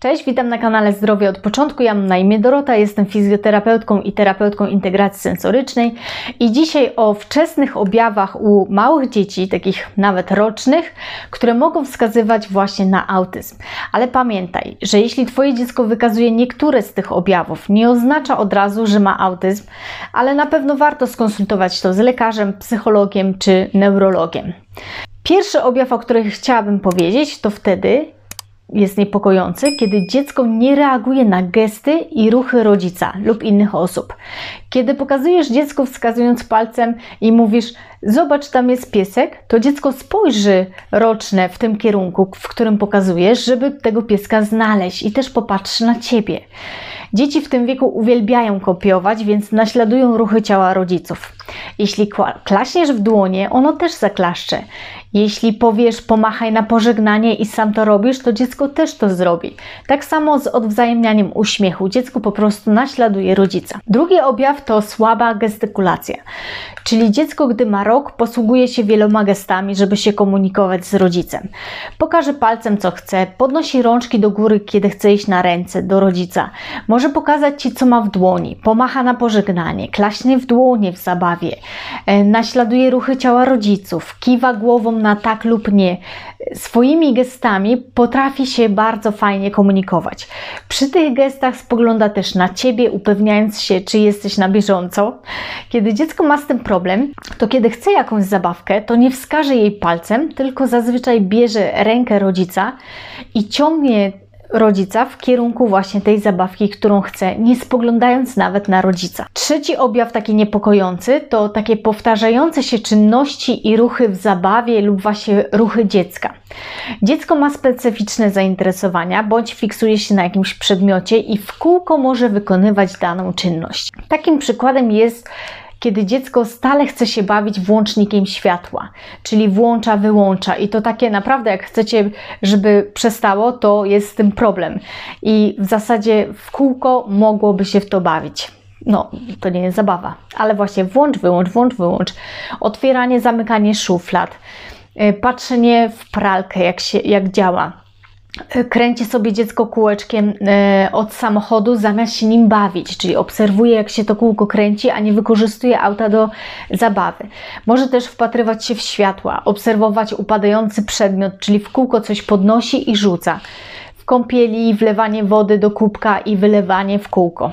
Cześć, witam na kanale Zdrowie od początku. Ja mam na imię Dorota, jestem fizjoterapeutką i terapeutką integracji sensorycznej i dzisiaj o wczesnych objawach u małych dzieci, takich nawet rocznych, które mogą wskazywać właśnie na autyzm. Ale pamiętaj, że jeśli Twoje dziecko wykazuje niektóre z tych objawów, nie oznacza od razu, że ma autyzm, ale na pewno warto skonsultować to z lekarzem, psychologiem czy neurologiem. Pierwszy objaw, o którym chciałabym powiedzieć, to wtedy, jest niepokojący, kiedy dziecko nie reaguje na gesty i ruchy rodzica lub innych osób. Kiedy pokazujesz dziecku wskazując palcem i mówisz: Zobacz, tam jest piesek, to dziecko spojrzy roczne w tym kierunku, w którym pokazujesz, żeby tego pieska znaleźć i też popatrzy na ciebie. Dzieci w tym wieku uwielbiają kopiować, więc naśladują ruchy ciała rodziców. Jeśli klaśniesz w dłonie, ono też zaklaszcze. Jeśli powiesz pomachaj na pożegnanie i sam to robisz, to dziecko też to zrobi. Tak samo z odwzajemnianiem uśmiechu. Dziecko po prostu naśladuje rodzica. Drugi objaw to słaba gestykulacja. Czyli dziecko, gdy ma rok, posługuje się wieloma gestami, żeby się komunikować z rodzicem. Pokaże palcem, co chce, podnosi rączki do góry, kiedy chce iść na ręce do rodzica. Może pokazać ci, co ma w dłoni, pomacha na pożegnanie, klaśnie w dłonie w zabawie, e, naśladuje ruchy ciała rodziców, kiwa głową na tak lub nie. Swoimi gestami potrafi się bardzo fajnie komunikować. Przy tych gestach spogląda też na ciebie, upewniając się, czy jesteś na bieżąco. Kiedy dziecko ma z tym problem, to kiedy chce jakąś zabawkę, to nie wskaże jej palcem, tylko zazwyczaj bierze rękę rodzica i ciągnie rodzica w kierunku właśnie tej zabawki, którą chce, nie spoglądając nawet na rodzica. Trzeci objaw taki niepokojący to takie powtarzające się czynności i ruchy w zabawie lub właśnie ruchy dziecka. Dziecko ma specyficzne zainteresowania bądź fiksuje się na jakimś przedmiocie i w kółko może wykonywać daną czynność. Takim przykładem jest kiedy dziecko stale chce się bawić włącznikiem światła, czyli włącza, wyłącza i to takie naprawdę, jak chcecie, żeby przestało, to jest z tym problem. I w zasadzie w kółko mogłoby się w to bawić. No, to nie jest zabawa, ale właśnie włącz, wyłącz, włącz, wyłącz. Otwieranie, zamykanie szuflad, y, patrzenie w pralkę, jak, się, jak działa kręci sobie dziecko kółeczkiem e, od samochodu zamiast się nim bawić, czyli obserwuje jak się to kółko kręci, a nie wykorzystuje auta do zabawy. Może też wpatrywać się w światła, obserwować upadający przedmiot, czyli w kółko coś podnosi i rzuca. W kąpieli wlewanie wody do kubka i wylewanie w kółko.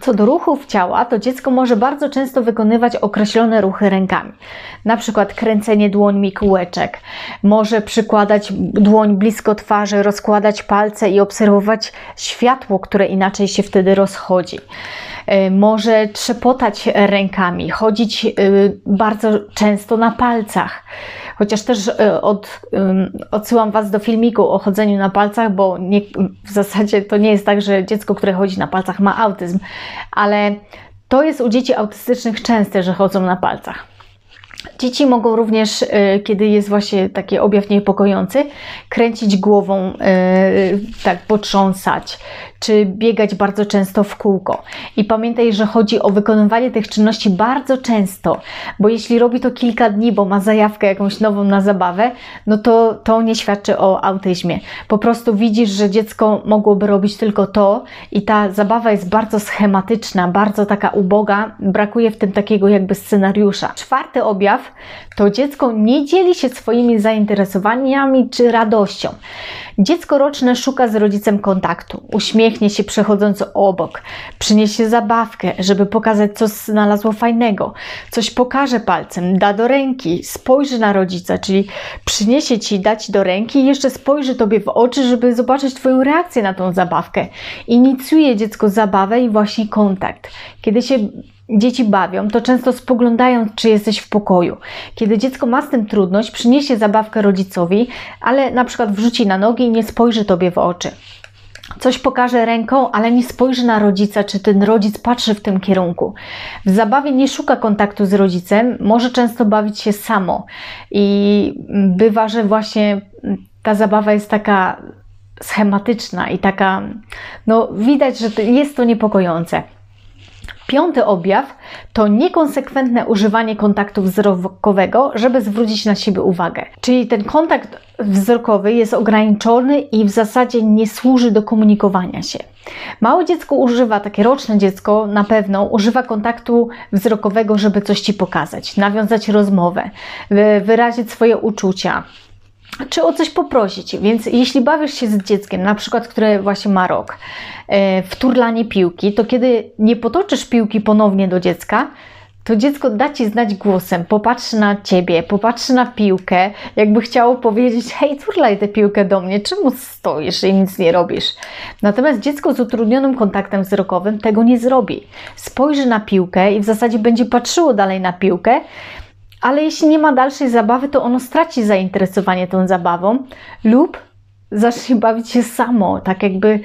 Co do ruchów ciała, to dziecko może bardzo często wykonywać określone ruchy rękami. Na przykład kręcenie dłońmi kółeczek. Może przykładać dłoń blisko twarzy, rozkładać palce i obserwować światło, które inaczej się wtedy rozchodzi. E, może trzepotać rękami, chodzić e, bardzo często na palcach. Chociaż też e, od, odsyłam Was do filmiku o chodzeniu na palcach, bo nie, w zasadzie to nie jest tak, że dziecko, które chodzi na palcach ma autyzm, ale to jest u dzieci autystycznych częste, że chodzą na palcach. Dzieci mogą również, y, kiedy jest właśnie taki objaw niepokojący, kręcić głową, y, tak potrząsać, czy biegać bardzo często w kółko. I pamiętaj, że chodzi o wykonywanie tych czynności bardzo często, bo jeśli robi to kilka dni, bo ma zajawkę jakąś nową na zabawę, no to to nie świadczy o autyzmie. Po prostu widzisz, że dziecko mogłoby robić tylko to i ta zabawa jest bardzo schematyczna, bardzo taka uboga, brakuje w tym takiego jakby scenariusza. Czwarty objaw to dziecko nie dzieli się swoimi zainteresowaniami czy radością. Dziecko roczne szuka z rodzicem kontaktu, uśmiechnie się przechodząc obok, przyniesie zabawkę, żeby pokazać, co znalazło fajnego, coś pokaże palcem, da do ręki, spojrzy na rodzica, czyli przyniesie ci dać do ręki i jeszcze spojrzy tobie w oczy, żeby zobaczyć Twoją reakcję na tą zabawkę. Inicjuje dziecko zabawę i właśnie kontakt. Kiedy się dzieci bawią, to często spoglądają, czy jesteś w pokoju. Kiedy dziecko ma z tym trudność, przyniesie zabawkę rodzicowi, ale na przykład wrzuci na nogi i nie spojrzy tobie w oczy. Coś pokaże ręką, ale nie spojrzy na rodzica, czy ten rodzic patrzy w tym kierunku. W zabawie nie szuka kontaktu z rodzicem, może często bawić się samo. I bywa, że właśnie ta zabawa jest taka schematyczna i taka, no widać, że jest to niepokojące. Piąty objaw to niekonsekwentne używanie kontaktu wzrokowego, żeby zwrócić na siebie uwagę. Czyli ten kontakt wzrokowy jest ograniczony i w zasadzie nie służy do komunikowania się. Małe dziecko używa, takie roczne dziecko na pewno używa kontaktu wzrokowego, żeby coś ci pokazać, nawiązać rozmowę, wyrazić swoje uczucia, czy o coś poprosić. Więc jeśli bawisz się z dzieckiem, na przykład, które właśnie ma rok, e, w turlanie piłki, to kiedy nie potoczysz piłki ponownie do dziecka, to dziecko da ci znać głosem, popatrzy na ciebie, popatrzy na piłkę, jakby chciało powiedzieć: Hej, turlaj tę piłkę do mnie, czemu stoisz i nic nie robisz? Natomiast dziecko z utrudnionym kontaktem wzrokowym tego nie zrobi. Spojrzy na piłkę i w zasadzie będzie patrzyło dalej na piłkę, ale jeśli nie ma dalszej zabawy, to ono straci zainteresowanie tą zabawą lub zacznie bawić się samo, tak jakby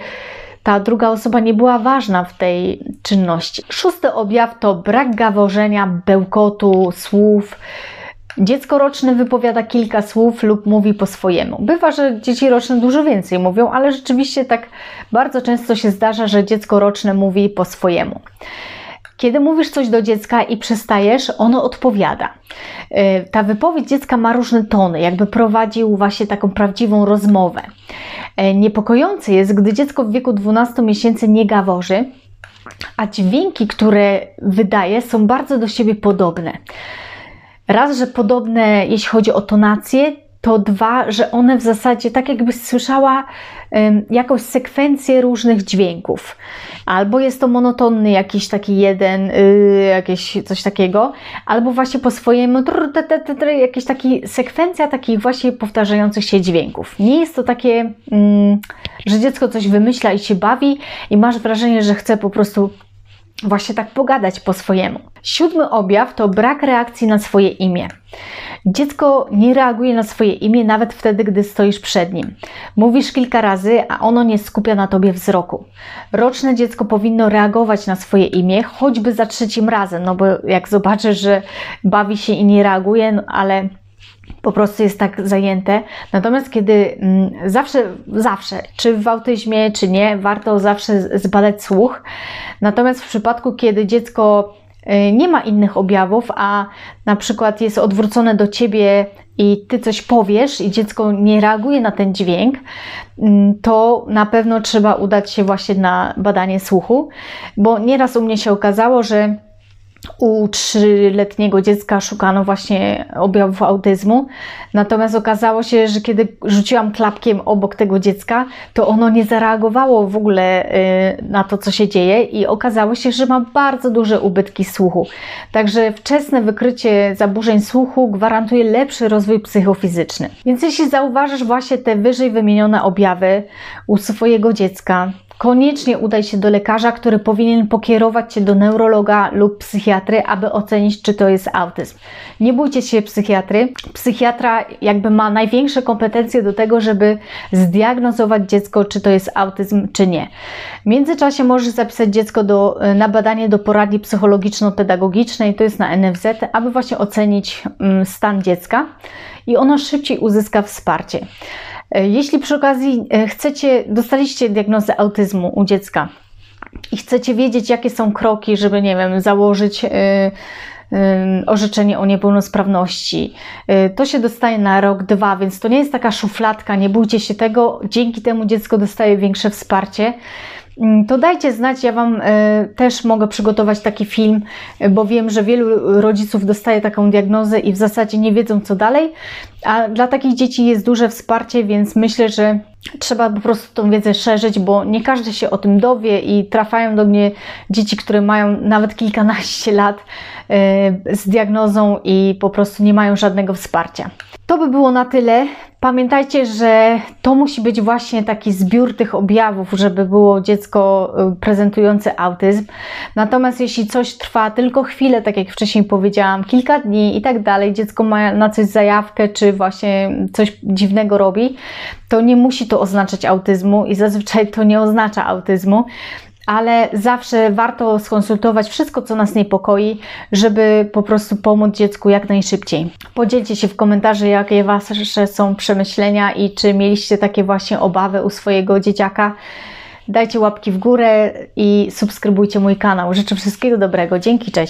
ta druga osoba nie była ważna w tej czynności. Szósty objaw to brak gaworzenia, bełkotu, słów. Dziecko roczne wypowiada kilka słów lub mówi po swojemu. Bywa, że dzieci roczne dużo więcej mówią, ale rzeczywiście tak bardzo często się zdarza, że dziecko roczne mówi po swojemu. Kiedy mówisz coś do dziecka i przestajesz, ono odpowiada. E, ta wypowiedź dziecka ma różne tony, jakby prowadził właśnie taką prawdziwą rozmowę. E, niepokojące jest, gdy dziecko w wieku 12 miesięcy nie gaworzy, a dźwięki, które wydaje, są bardzo do siebie podobne. Raz, że podobne, jeśli chodzi o tonację, to dwa, że one w zasadzie tak jakbyś słyszała um, jakąś sekwencję różnych dźwięków. Albo jest to monotonny jakiś taki jeden, yy, jakieś coś takiego, albo właśnie po swojemu jakieś taki sekwencja takich właśnie powtarzających się dźwięków. Nie jest to takie, mm, że dziecko coś wymyśla i się bawi i masz wrażenie, że chce po prostu właśnie tak pogadać po swojemu. Siódmy objaw to brak reakcji na swoje imię. Dziecko nie reaguje na swoje imię nawet wtedy, gdy stoisz przed nim. Mówisz kilka razy, a ono nie skupia na tobie wzroku. Roczne dziecko powinno reagować na swoje imię, choćby za trzecim razem, no bo jak zobaczysz, że bawi się i nie reaguje, no ale po prostu jest tak zajęte. Natomiast kiedy mm, zawsze, zawsze, czy w autyzmie, czy nie, warto zawsze zbadać słuch. Natomiast w przypadku, kiedy dziecko y, nie ma innych objawów, a na przykład jest odwrócone do ciebie i ty coś powiesz i dziecko nie reaguje na ten dźwięk, mm, to na pewno trzeba udać się właśnie na badanie słuchu, bo nieraz u mnie się okazało, że u trzyletniego dziecka szukano właśnie objawów autyzmu. Natomiast okazało się, że kiedy rzuciłam klapkiem obok tego dziecka, to ono nie zareagowało w ogóle y, na to, co się dzieje, i okazało się, że ma bardzo duże ubytki słuchu. Także wczesne wykrycie zaburzeń słuchu gwarantuje lepszy rozwój psychofizyczny. Więc jeśli zauważysz właśnie te wyżej wymienione objawy u swojego dziecka, koniecznie udaj się do lekarza, który powinien pokierować cię do neurologa lub psychiatry, aby ocenić, czy to jest autyzm. Nie bójcie się psychiatry. Psychiatra jakby ma największe kompetencje do tego, żeby zdiagnozować dziecko, czy to jest autyzm, czy nie. W międzyczasie możesz zapisać dziecko do, na badanie do poradni psychologiczno-pedagogicznej, to jest na NFZ, aby właśnie ocenić mm, stan dziecka i ono szybciej uzyska wsparcie. E, jeśli przy okazji e, chcecie, dostaliście diagnozę autyzmu u dziecka i chcecie wiedzieć, jakie są kroki, żeby, nie wiem, założyć yy, orzeczenie o niepełnosprawności, to się dostaje na rok, dwa, więc to nie jest taka szufladka, nie bójcie się tego, dzięki temu dziecko dostaje większe wsparcie. Mm, to dajcie znać, ja Wam e, też mogę przygotować taki film, e, bo wiem, że wielu rodziców dostaje taką diagnozę i w zasadzie nie wiedzą co dalej, a dla takich dzieci jest duże wsparcie, więc myślę, że trzeba po prostu tą wiedzę szerzyć, bo nie każdy się o tym dowie i trafiają do mnie dzieci, które mają nawet kilkanaście lat e, z diagnozą i po prostu nie mają żadnego wsparcia. To by było na tyle. Pamiętajcie, że to musi być właśnie taki zbiór tych objawów, żeby było dziecko y, prezentujące autyzm. Natomiast jeśli coś trwa tylko chwilę, tak jak wcześniej powiedziałam, kilka dni i tak dalej, dziecko ma na coś zajawkę, właśnie coś dziwnego robi, to nie musi to oznaczać autyzmu i zazwyczaj to nie oznacza autyzmu ale zawsze warto skonsultować wszystko, co nas niepokoi, żeby po prostu pomóc dziecku jak najszybciej. Podzielcie się w komentarzu, jakie Wasze są przemyślenia i czy mieliście takie właśnie obawy u swojego dzieciaka. dajcie łapki w górę i subskrybujcie mój kanał. Życzę wszystkiego dobrego. Dzięki, cześć.